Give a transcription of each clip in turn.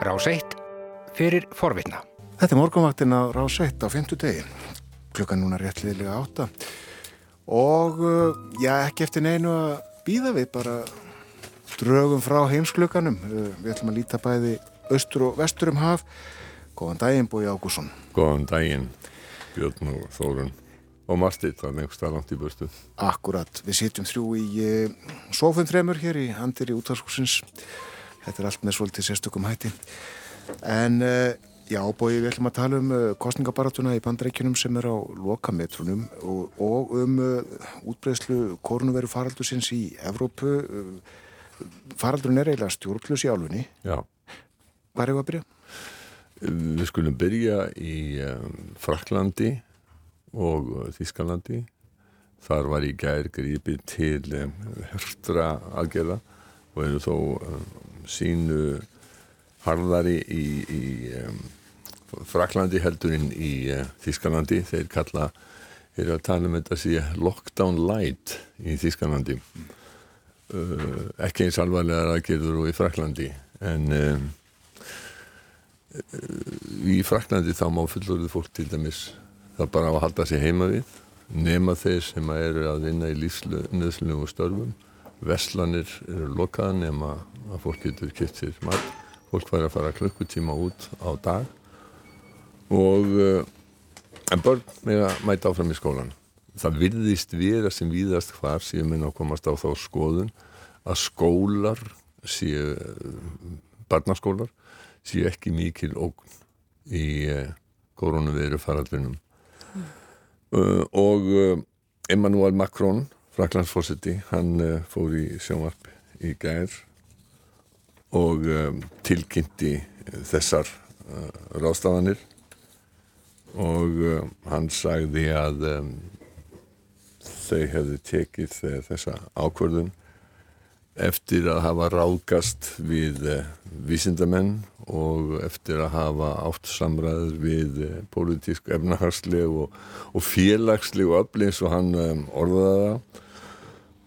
Rás 1 fyrir forvitna. Þetta er morgunvaktin á Rás 1 á 50 degi. Klukkan núna réttliðilega átta. Og uh, já, ekki eftir neinu að býða við bara drögum frá heimsklukkanum. Uh, við ætlum að líta bæði austur og vestur um haf. Góðan daginn, Bói Ágússon. Góðan daginn, Björn og Þórun og Martit, það er nefnst að langt í börstu. Akkurat, við sitjum þrjú í uh, sofum þremur hér í handir í útvarskúsins. Þetta er allt með svolítið sérstökum hætti. En uh, já, bói, við ætlum að tala um uh, kostningabaratuna í bandreikinum sem er á lokametrunum og, og um uh, útbreyslu koronaviru faraldusins í Evrópu. Faraldurinn er eiginlega stjórnlus í álunni. Já. Hvað er það að byrja? Við skulum byrja í Fraklandi og Þískalandi. Þar var í gær grípið til hörstra aðgerða og eru þó sínu harðari í, í um, Fraklandi heldurinn í uh, Þískalandi. Þeir kalla, þeir að tala um þetta síðan lockdown light í Þískalandi. Uh, ekki eins alvarlega aðgerður og í Fraklandi en um, í Fraklandi þá má fullorðið fólk til dæmis það bara á að halda sig heima við nema þeir sem eru að vinna í lífsnöðslunum og störfum Veslanir eru lokaða nema að fólk getur kipt sér mat. Fólk væri að fara klukkutíma út á dag. Og uh, en börn með að mæta áfram í skólan það virðist vera sem víðast hvar séu minna að komast á þá skoðun að skólar séu barnaskólar séu ekki mikil ógn í uh, koronaviru faraldrinum mm. uh, og Emmanuel Macron Fraklandsfórseti, hann uh, fór í sjónvarp í gær og um, tilkynnti þessar uh, rástafanir og uh, hann sagði að um, þau hefðu tekið þessa ákvörðun eftir að hafa rákast við uh, vísindamenn og eftir að hafa átt samræður við politísk efnahagsleg og, og félagsleg og öfli eins og hann um, orðaða það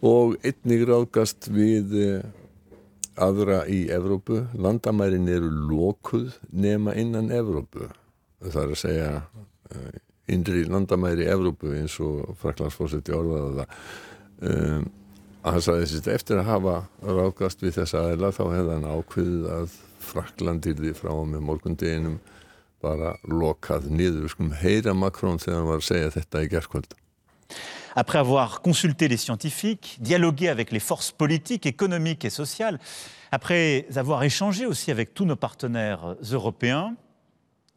og einnig rákast við aðra í Evrópu. Landamærin eru lokuð nema innan Evrópu. Það er að segja uh, indri landamæri í Evrópu eins og Fraklandsfósetti orðaða það. Um, að það sagði þessi eftir að hafa rákast við þessa aðeila þá hefði hann ákveðið að Fraklandirði frá með morgundeginum bara lokað niður. Við skulum heyra Makrón þegar hann var að segja þetta í gerðkvölda. Après avoir consulté les scientifiques, dialogué avec les forces politiques, économiques et sociales, après avoir échangé aussi avec tous nos partenaires européens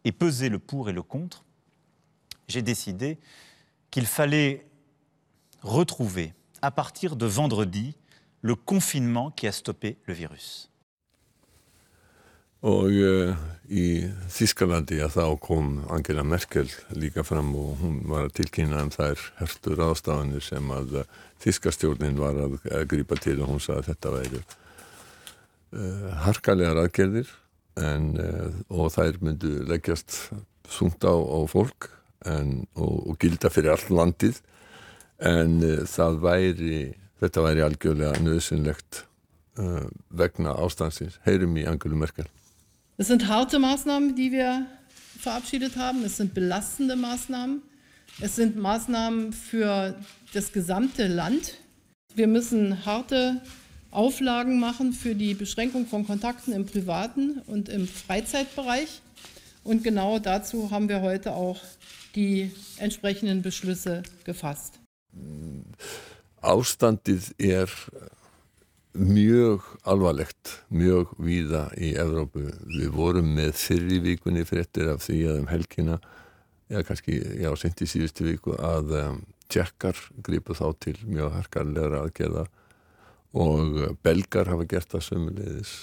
et pesé le pour et le contre, j'ai décidé qu'il fallait retrouver, à partir de vendredi, le confinement qui a stoppé le virus. Og uh, í Þískalandi að þá kom Angela Merkel líka fram og hún var að tilkynna um þær hertur ástafanir sem að uh, Þískastjórnin var að, að grípa til og hún sagði að þetta væri uh, harkalegar aðgerðir en, og þær myndu leggjast sungt á, á fólk en, og, og gilda fyrir allt landið en það væri, þetta væri algjörlega nöðsynlegt vegna ástansins. Heyrum í Angelu Merkel. Es sind harte Maßnahmen, die wir verabschiedet haben. Es sind belastende Maßnahmen. Es sind Maßnahmen für das gesamte Land. Wir müssen harte Auflagen machen für die Beschränkung von Kontakten im privaten und im Freizeitbereich. Und genau dazu haben wir heute auch die entsprechenden Beschlüsse gefasst. Ástandið er mjög alvarlegt, mjög víða í Evrópu. Við vorum með fyrri vikunni fréttir af því að um helgina, eða kannski, já, sent í síðustu viku, að um, tjekkar gripu þá til mjög harkarlegra aðgerða og belgar hafa gert það sömulegis.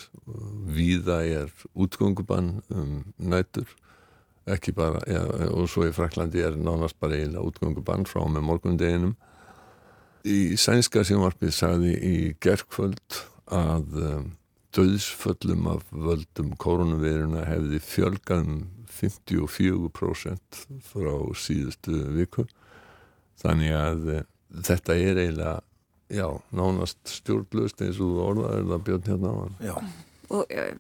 Víða er útgöngubann um nætur, ekki bara, já, og svo í Fraklandi er nánast bara eiginlega útgöngubann frá með morgundeginum Í sænska sjónvarpið sagði í gerkvöld að um, döðsföllum af völdum koronaviruna hefði fjölgað um 54% frá síðustu viku. Þannig að uh, þetta er eiginlega já, nánast stjórnlust eins og orðaður það björn hérna á hann Já, og uh,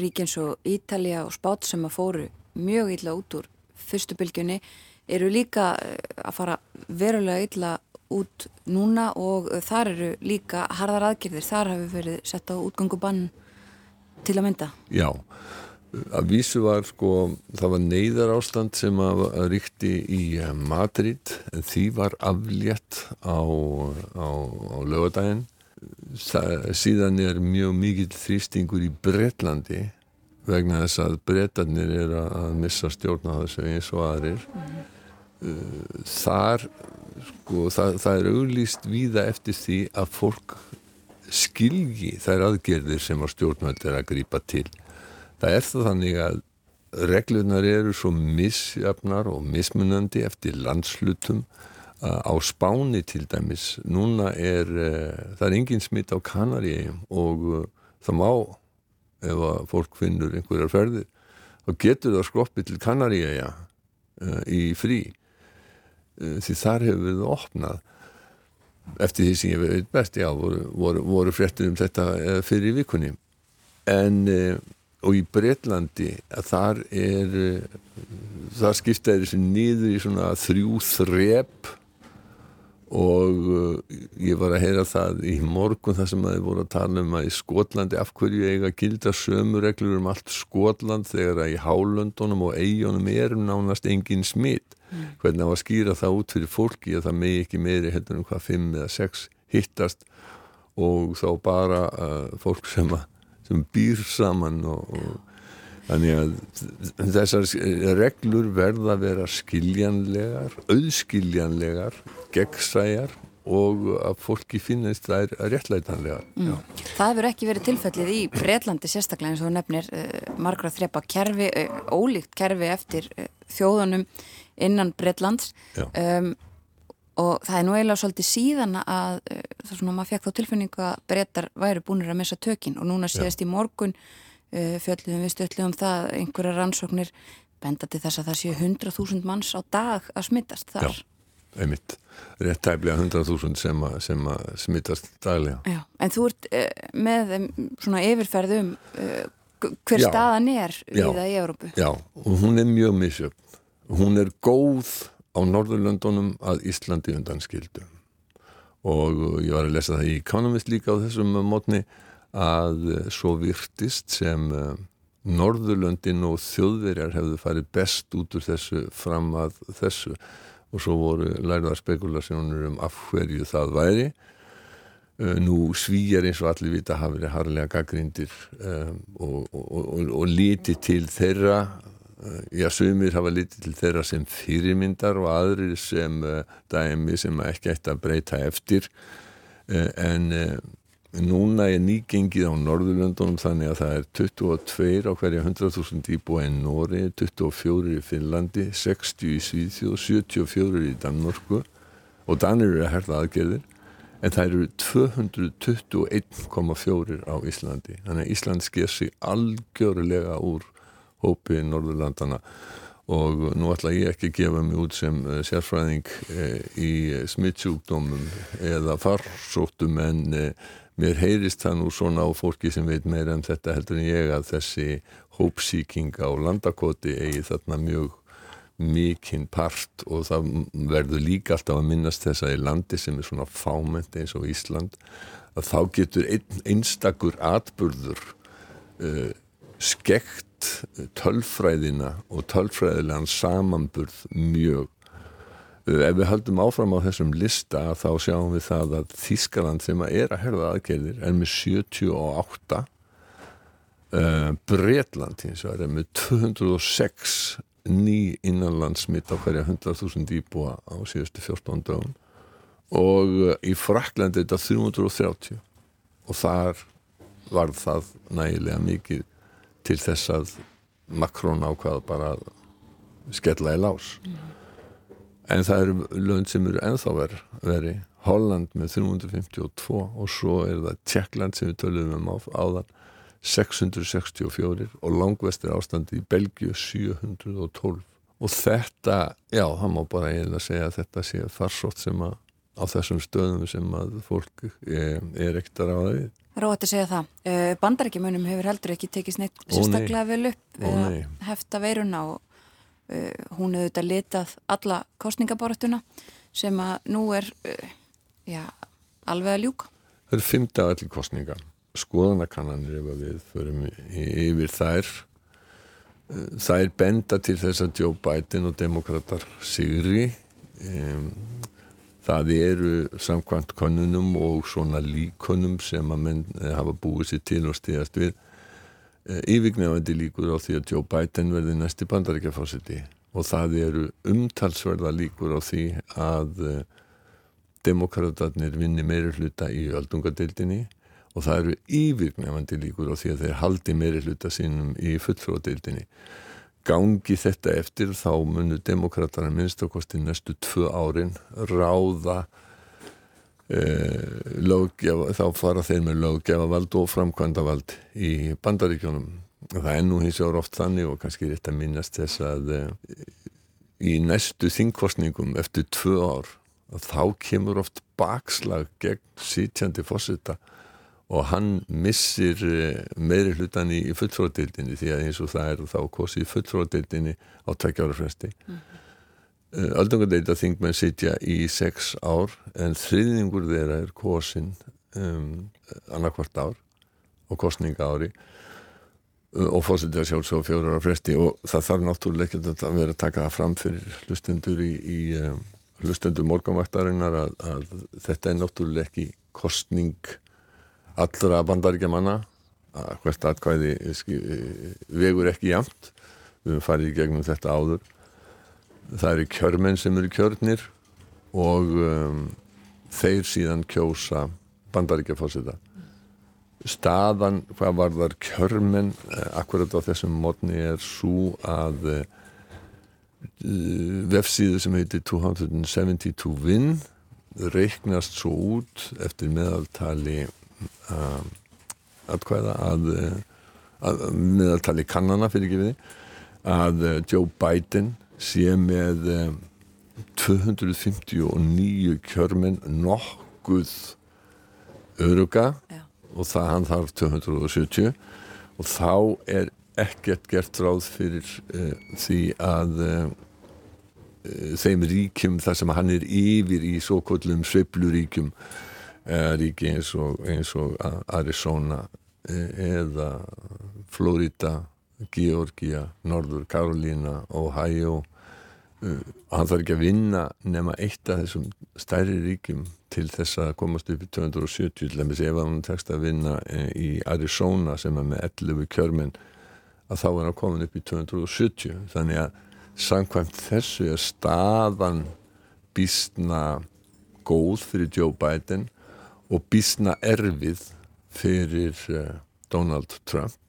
ríkins og Ítalja og Spát sem að fóru mjög illa út úr fyrstu bylgjunni eru líka eh, að fara verulega illa út núna og þar eru líka harðar aðgerðir, þar hafi verið sett á útgangubann til að mynda. Já, að vísu var sko, það var neyðar ástand sem að, ríkti í eh, Madrid en því var aflétt á, á, á lögadaginn síðan er mjög mikill þrýstingur í Breitlandi vegna þess að Breitarnir er að missa stjórna þessu eins og aðrir mm. þar sko, það, það er auglýst víða eftir því að fólk skilji þær aðgerðir sem að stjórnvöld er að grýpa til. Það er það þannig að reglunar eru svo misjafnar og mismunandi eftir landslutum á Spáni til dæmis núna er uh, það er engin smitt á Kanaríum og uh, það má ef að fólk finnur einhverjar ferðir þá getur það skroppið til Kanaríja uh, í frí því þar hefur við opnað. Eftir því sem ég veit best já, voru, voru, voru fréttur um þetta fyrir vikunni. En og í Breitlandi þar er þar skiptaði þessu nýður í svona þrjú þrep og uh, ég var að heyra það í morgun þar sem að þið voru að tala um að í Skotlandi af hverju eiga gilda sömureglur um allt Skotland þegar að í Hálöndunum og Eijónum er nánast engin smitt mm. hvernig var að skýra það út fyrir fólki að það megi ekki meiri heldur um hvað 5 eða 6 hittast og þá bara uh, fólk sem að sem býr saman og, og þannig að þessar reglur verða að vera skiljanlegar, auðskiljanlegar, gegnsæjar og að fólki finnist er réttlætanlega. Mm. Það hefur ekki verið tilfellið í Breitlandi sérstaklega eins og nefnir uh, margra þrepa kerfi, uh, ólíkt kerfi eftir uh, þjóðunum innan Breitlands um, og það er nú eiginlega svolítið síðan að það svona að maður fekk þá tilfinningu að breytar væri búinir að missa tökin og núna síðast Já. í morgun uh, fjöldluðum við stöldluðum það einhverja rannsóknir benda til þess að það séu 100.000 manns á dag að smittast þar. Já, einmitt. Rétt tæflega 100.000 sem, sem að smittast daglega. Já, en þú ert uh, með svona yfirferðum uh, hver Já. staðan er við það í Európu. Já, og hún er mjög misjöfn. Hún er góð á Norðurlöndunum að Íslandi undan skildu og ég var að lesa það í Economist líka á þessum mótni að svo virtist sem eh, Norðurlöndin og þjóðverjar hefðu farið best út úr þessu fram að þessu. Og svo voru lærðar spekulasjónur um af hverju það væri. Eh, nú svíjar eins og allir vita hafi verið harlega gaggrindir um, og, og, og, og líti til þeirra. Eh, já, sumir hafa litið til þeirra sem fyrirmyndar og aðrir sem uh, dæmi sem ekki ætti að breyta eftir. Uh, en uh, núna er nýgengið á Norðurlöndunum þannig að það er 22 á hverja 100.000 íbúa en Nóri 24 í Finnlandi 60 í Svíðjóð 74 í Danmörku. Og Danir eru að herða aðgerðir en það eru 221,4 á Íslandi. Þannig að Ísland sker sig algjörlega úr hópi Norðurlandana og nú ætla ég ekki að gefa mig út sem uh, sérfræðing uh, í smittsjúkdómum eða farsóttum en uh, mér heyrist það nú svona á fólki sem veit meira um þetta heldur en ég að þessi hópsíking á landakoti eigi þarna mjög mikinn part og það verður líka alltaf að minnast þess að í landi sem er svona fáment eins og Ísland að þá getur ein, einstakur atburður uh, skekt tölfræðina og tölfræðilegan samanburð mjög ef við höldum áfram á þessum lista þá sjáum við það að Þískaland sem er að herða aðgerðir er með 78 uh, Breitland hins vegar er með 206 ný innanlandsmitt á hverja 100.000 íbúa á síðustu 14 dögum. Og uh, í Fraklandi er þetta 330 og þar var það nægilega mikið til þess að Makrón ákvaða bara að skella í lás. Mm. En það eru lönd sem eru enþá veri, Holland með 352 og svo er það Tjekkland sem við töluðum um áðan 664 og langvestir ástandi í Belgiu 712 og þetta, já, það má bara eiginlega segja að þetta sé farsótt sem að á þessum stöðum sem að fólk er, er ekkert að ráða við Rótt að segja það. Uh, Bandarækjumunum hefur heldur ekki nei. sérstaklega vel upp hefta veiruna og hún hefur þetta litað alla kostningabortuna sem að nú er uh, já, alveg að ljúka. Það eru dagar til kostninga. Skoðanakannanir ef við förum yfir þær. Eh, Þær benda til þess að Joe Biden og demokrater sigri. Það eru samkvæmt konunum og svona líkonum sem að menn eh, hafa búið sér til og stíðast við eh, yfirgnefandi líkur á því að Joe Biden verði næsti bandaríkjafásiti og það eru umtalsverða líkur á því að uh, demokratarnir vinni meiri hluta í öldungadeildinni og það eru yfirgnefandi líkur á því að þeir haldi meiri hluta sínum í fulltróðdeildinni. Gangi þetta eftir þá munu demokratara minnst á kosti næstu tvö árin ráða eh, löggefa, þá fara þeir með löggefa vald og framkvæmda vald í bandaríkjónum. Það er nú hins vegar oft þannig og kannski rétt að minnast þess að eh, í næstu þingkostningum eftir tvö ár þá kemur oft bakslag gegn sitjandi fósita og hann missir eh, meiri hlutan í, fulltróðdeildinni því að eins og það er þá kosið í fulltróðdeildinni á tveggjára fresti. Mm -hmm. Öldungadeilda þingmenn sitja í sex ár en þriðningur þeirra er kosin um, annarkvart ár og kostninga ári og að sjálfsög fjórar á fresti. Og það þarf náttúrulega ekki að vera að taka það fram fyrir hlustendur í, í um, hlustendur morgamvættarinnar að, að þetta er náttúrulega ekki kostning allra bandaríkjamanna. Að hvert atkvæði vegur ekki jamt við höfum farið í gegnum þetta áður það eru kjörmenn sem eru kjörnir og um, þeir síðan kjósa bandaríkjafósita staðan hvað var þar kjörmenn eh, akkurat á þessum mótni er svo að eh, vefsíðu sem heitir 272 Win reiknast svo út eftir meðaltali uh, atkvæða að, að meðaltali kannana fyrir ekki við að uh, Joe Biden sé með uh, 259 kjörmenn nokkuð öruga Já. og það hann þarf 270 og þá er ekkert gert ráð fyrir uh, því að uh, þeim ríkjum þar sem hann er yfir í svo kollum sveifluríkjum uh, ríki eins og, eins og Arizona eða Florida Georgia, Norður Karolína Ohio hann þarf ekki að vinna nema eitt af þessum stærri ríkjum til þess að komast upp í 270 til þess ef hann tekst að vinna í Arizona sem er með 11 kjörmenn að þá er hann komin upp í 270 þannig að samkvæmt þessu er staðan bísna góð fyrir Joe Biden og bísna erfið fyrir uh, Donald Trump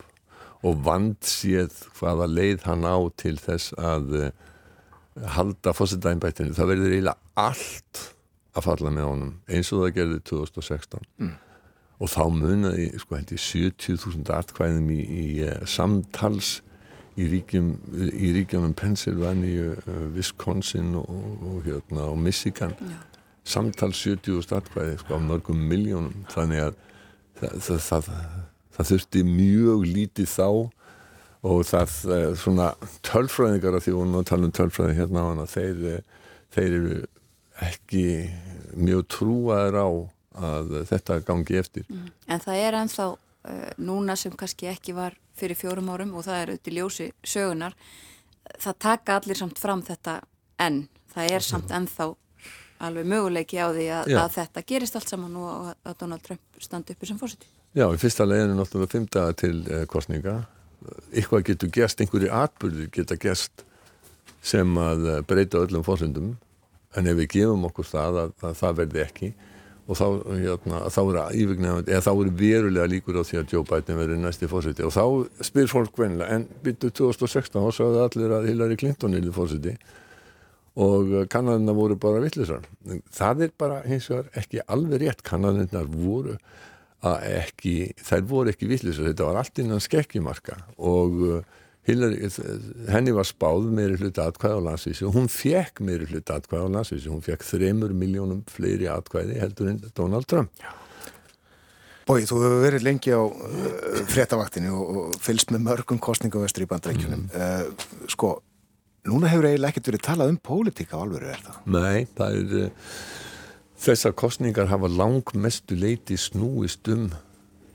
og vand séð hvaða leið hann á til þess að uh, halda fósitæðinbættinu. Það verður eiginlega allt að falla með honum eins og það gerði 2016 mm. og þá munaði sko held ég 70.000 atkvæðum í, í uh, samtals í ríkjum í ríkjum Pennsylvania, uh, Wisconsin og, og, hérna, og Michigan Já. samtals 70.000 atkvæði sko á mörgum miljónum þannig að það, það, það, það þurfti mjög lítið þá og það er svona tölfræðingar af því að við talum tölfræði hérna á hana þeir, þeir eru ekki mjög trúaður á að þetta gangi eftir Mm. En það er ennþá uh, núna sem kannski ekki var fyrir fjórum árum og það er auðvitað ljósi sögunar það taka allir samt fram þetta enn, það er samt ennþá alveg möguleiki á því að, að þetta gerist allt saman og að, að Donald Trump standi uppi sem fórseti. Já, í fyrsta leginu náttúrulega daga til eh, kostninga eitthvað getur gerst, einhverju atbyrðir geta gerst sem að eh, breyta öllum fórsendum en ef við gefum okkur það að, að það verði ekki og þá, hérna, þá eru ívignefandi, eða þá eru verulega líkur á því að Joe Biden verði næsti fórseti og þá spyr fólk vennilega, en byrju 2016 og sagði allir að Hillary Clinton er fórseti og kannanina voru bara vittlisar. Það er bara hins vegar ekki alveg rétt, kannanina voru að ekki, þær voru ekki vittlisar, þetta var allt innan skekkjumarka og uh, Hillary, henni var spáð meiri hluti atkvæði á landsvísi og hún fekk meiri hluti atkvæði á landsvísi, hún fekk þreymur miljónum fleiri atkvæði heldur en Donald Trump. Bói, þú hefur verið lengi á uh, fréttavaktinu og, og fylgst með mörgum kostningavestur í bandrækjunum. Mm. Uh, sko, núna hefur eiginlega ekkert verið talað um pólitíka alveg, er það? Nei, það er uh, þessar kostningar hafa langmestu leiti snúist um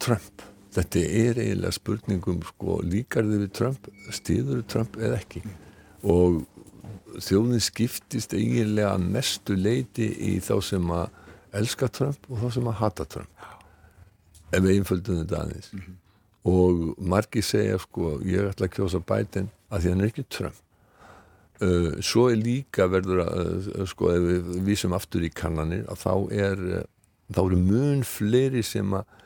Trump. Þetta er eiginlega spurningum, sko, líkar þið við Trump, stýður Trump eða ekki? Og þjóðin skiptist eiginlega mestu leiti í þá sem að elska Trump og þá sem að hata Trump ef við einföldum þetta aðeins mm -hmm. og margi segja sko ég ætla að kjósa bætin að því hann er ekki uh, svo er líka verður að uh, sko ef við vísum aftur í kannanir að þá er uh, þá eru mun fleiri sem að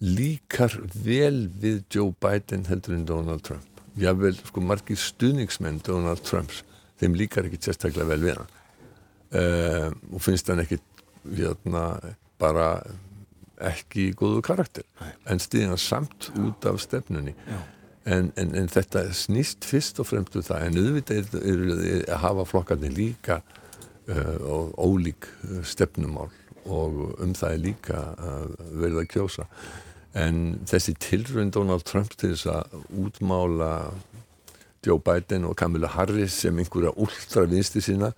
líkar vel við Joe Biden heldur en Donald Trump. Jável sko margi stuðningsmenn Donald Trumps þeim líkar ekki sérstaklega vel við hann. Uh, og finnst hann ekki hérna bara ekki góðu karakter. Nei. en stiðina samt Já. út af stefnunni en, en, en þetta snýst fyrst og fremst um það en auðvitað er, er, að hafa flokkarnir líka uh, og ólík uh, stefnumál og um það er líka uh, verið að kjósa. En þessi tilrönd Donald Trump til þess að útmála Joe Biden og Kamila Harris sem einhverja ultra vinsti sína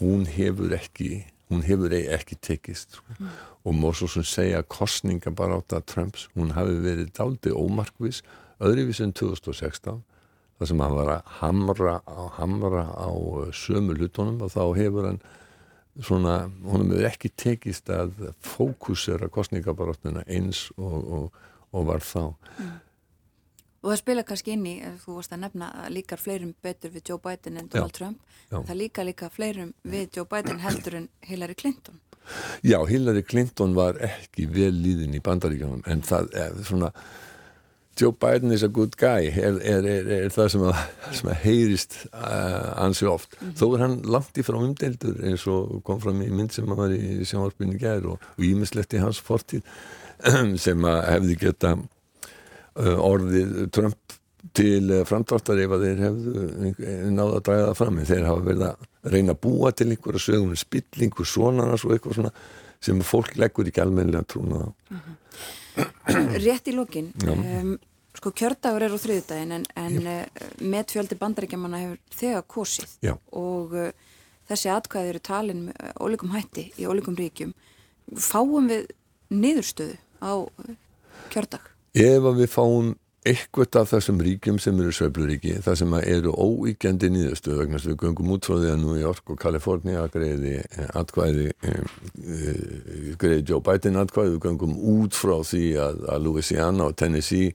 hún hefur ekki hún hefur ekki tekist mm. Og mór svo sem segja að kostninga bara átt að Trumps, hún hafi verið daldi ómarkvis, öðruvís en 2016 þar sem hann var að hamra á, hamra á uh, sömu hlutunum og þá hefur hann svona, hún hefur ekki tekist að fókusera kostningabaróttina eins og, og, og var þá mm. Og það spila kannski inn í, þú varst að nefna að líkar fleirum betur við Joe Biden en Donald já, Trump, já. það líka líka fleirum við Joe Biden heldur en Hillary Clinton Já, Hillary Clinton var ekki vel líðin í bandaríkjónum en það er svona Joe Biden is a good guy er, er, er, er það sem að, sem að heyrist uh, ansi oft mm -hmm. þó er hann langt í frá umdeldur eins og kom fram í mynd sem að var í sjónvarpinni gær og ímislegt í hans fortíð sem að hefði geta uh, orðið Trump til eh, framdráttar ef að þeir hefðu eh, náða að draga það fram en þeir hafa verið að reyna að búa til einhverja sögum um spillingu, svonarnas og eitthvað svona sem fólk leggur ekki almennilega trúna á mm -hmm. Rétt í lókin um, sko kjördagur er á þriðdægin en, en uh, með fjöldi bandaríkjamanna hefur þegar kosið Já. og uh, þessi atkvæði eru talin með ólíkum hætti í ólíkum ríkjum fáum við niðurstöðu á kjördag? Ef að við fáum eitthvað af þessum ríkjum sem eru sveifluríki, það sem eru óíkjandi nýðustu vegna sem við göngum út frá því að New York og Kalifornia greiði eh, atkvæði eh, eh, greiði Joe Biden atkvæði, við göngum út frá því að, að Louisiana og Tennessee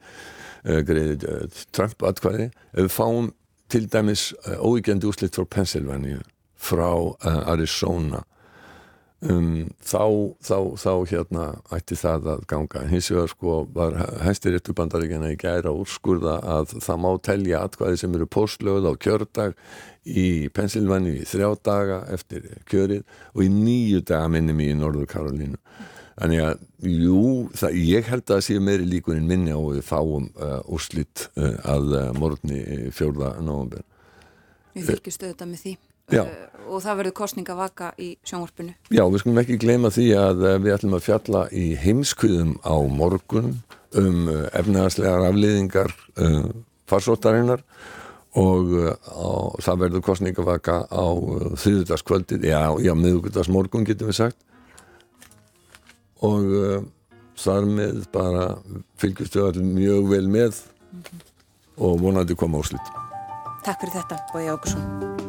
greiði Trump atkvæði, við fáum til dæmis óíkjandi úslitt frá Pennsylvania, frá Arizona Um, þá, þá, þá hérna ætti það að ganga. Hins vegar sko var hæstir réttu bandaríkjana í gæra úrskurða að það má telja atkvæði sem eru postlögð á kjördag í Pennsylvania í þrjá daga eftir kjörið og í nýju daga minnum í Norður Karolínu. Þannig að jú, það, ég held að það séu meiri líkuninn minni á við fáum uh, úrslitt uh, að uh, morgunni fjórða nógumber Við fylgjustu þetta með því Já. Eh, og það verður kostning að vaka í sjónvarpinu. Já, við skulum ekki gleyma því að eh, við ætlum að fjalla í heimskuðum á morgun um eh, efnaðslegar afliðingar um, farsóttarinnar og á, það verður kostning að vaka á þriðudagskvöldið, já, já, miðugudagsmorgun getum við sagt og uh, þar með bara fylgjustu allir mjög vel með mm -hmm. og vonandi koma áslut. Takk fyrir þetta, Bói Ákusson.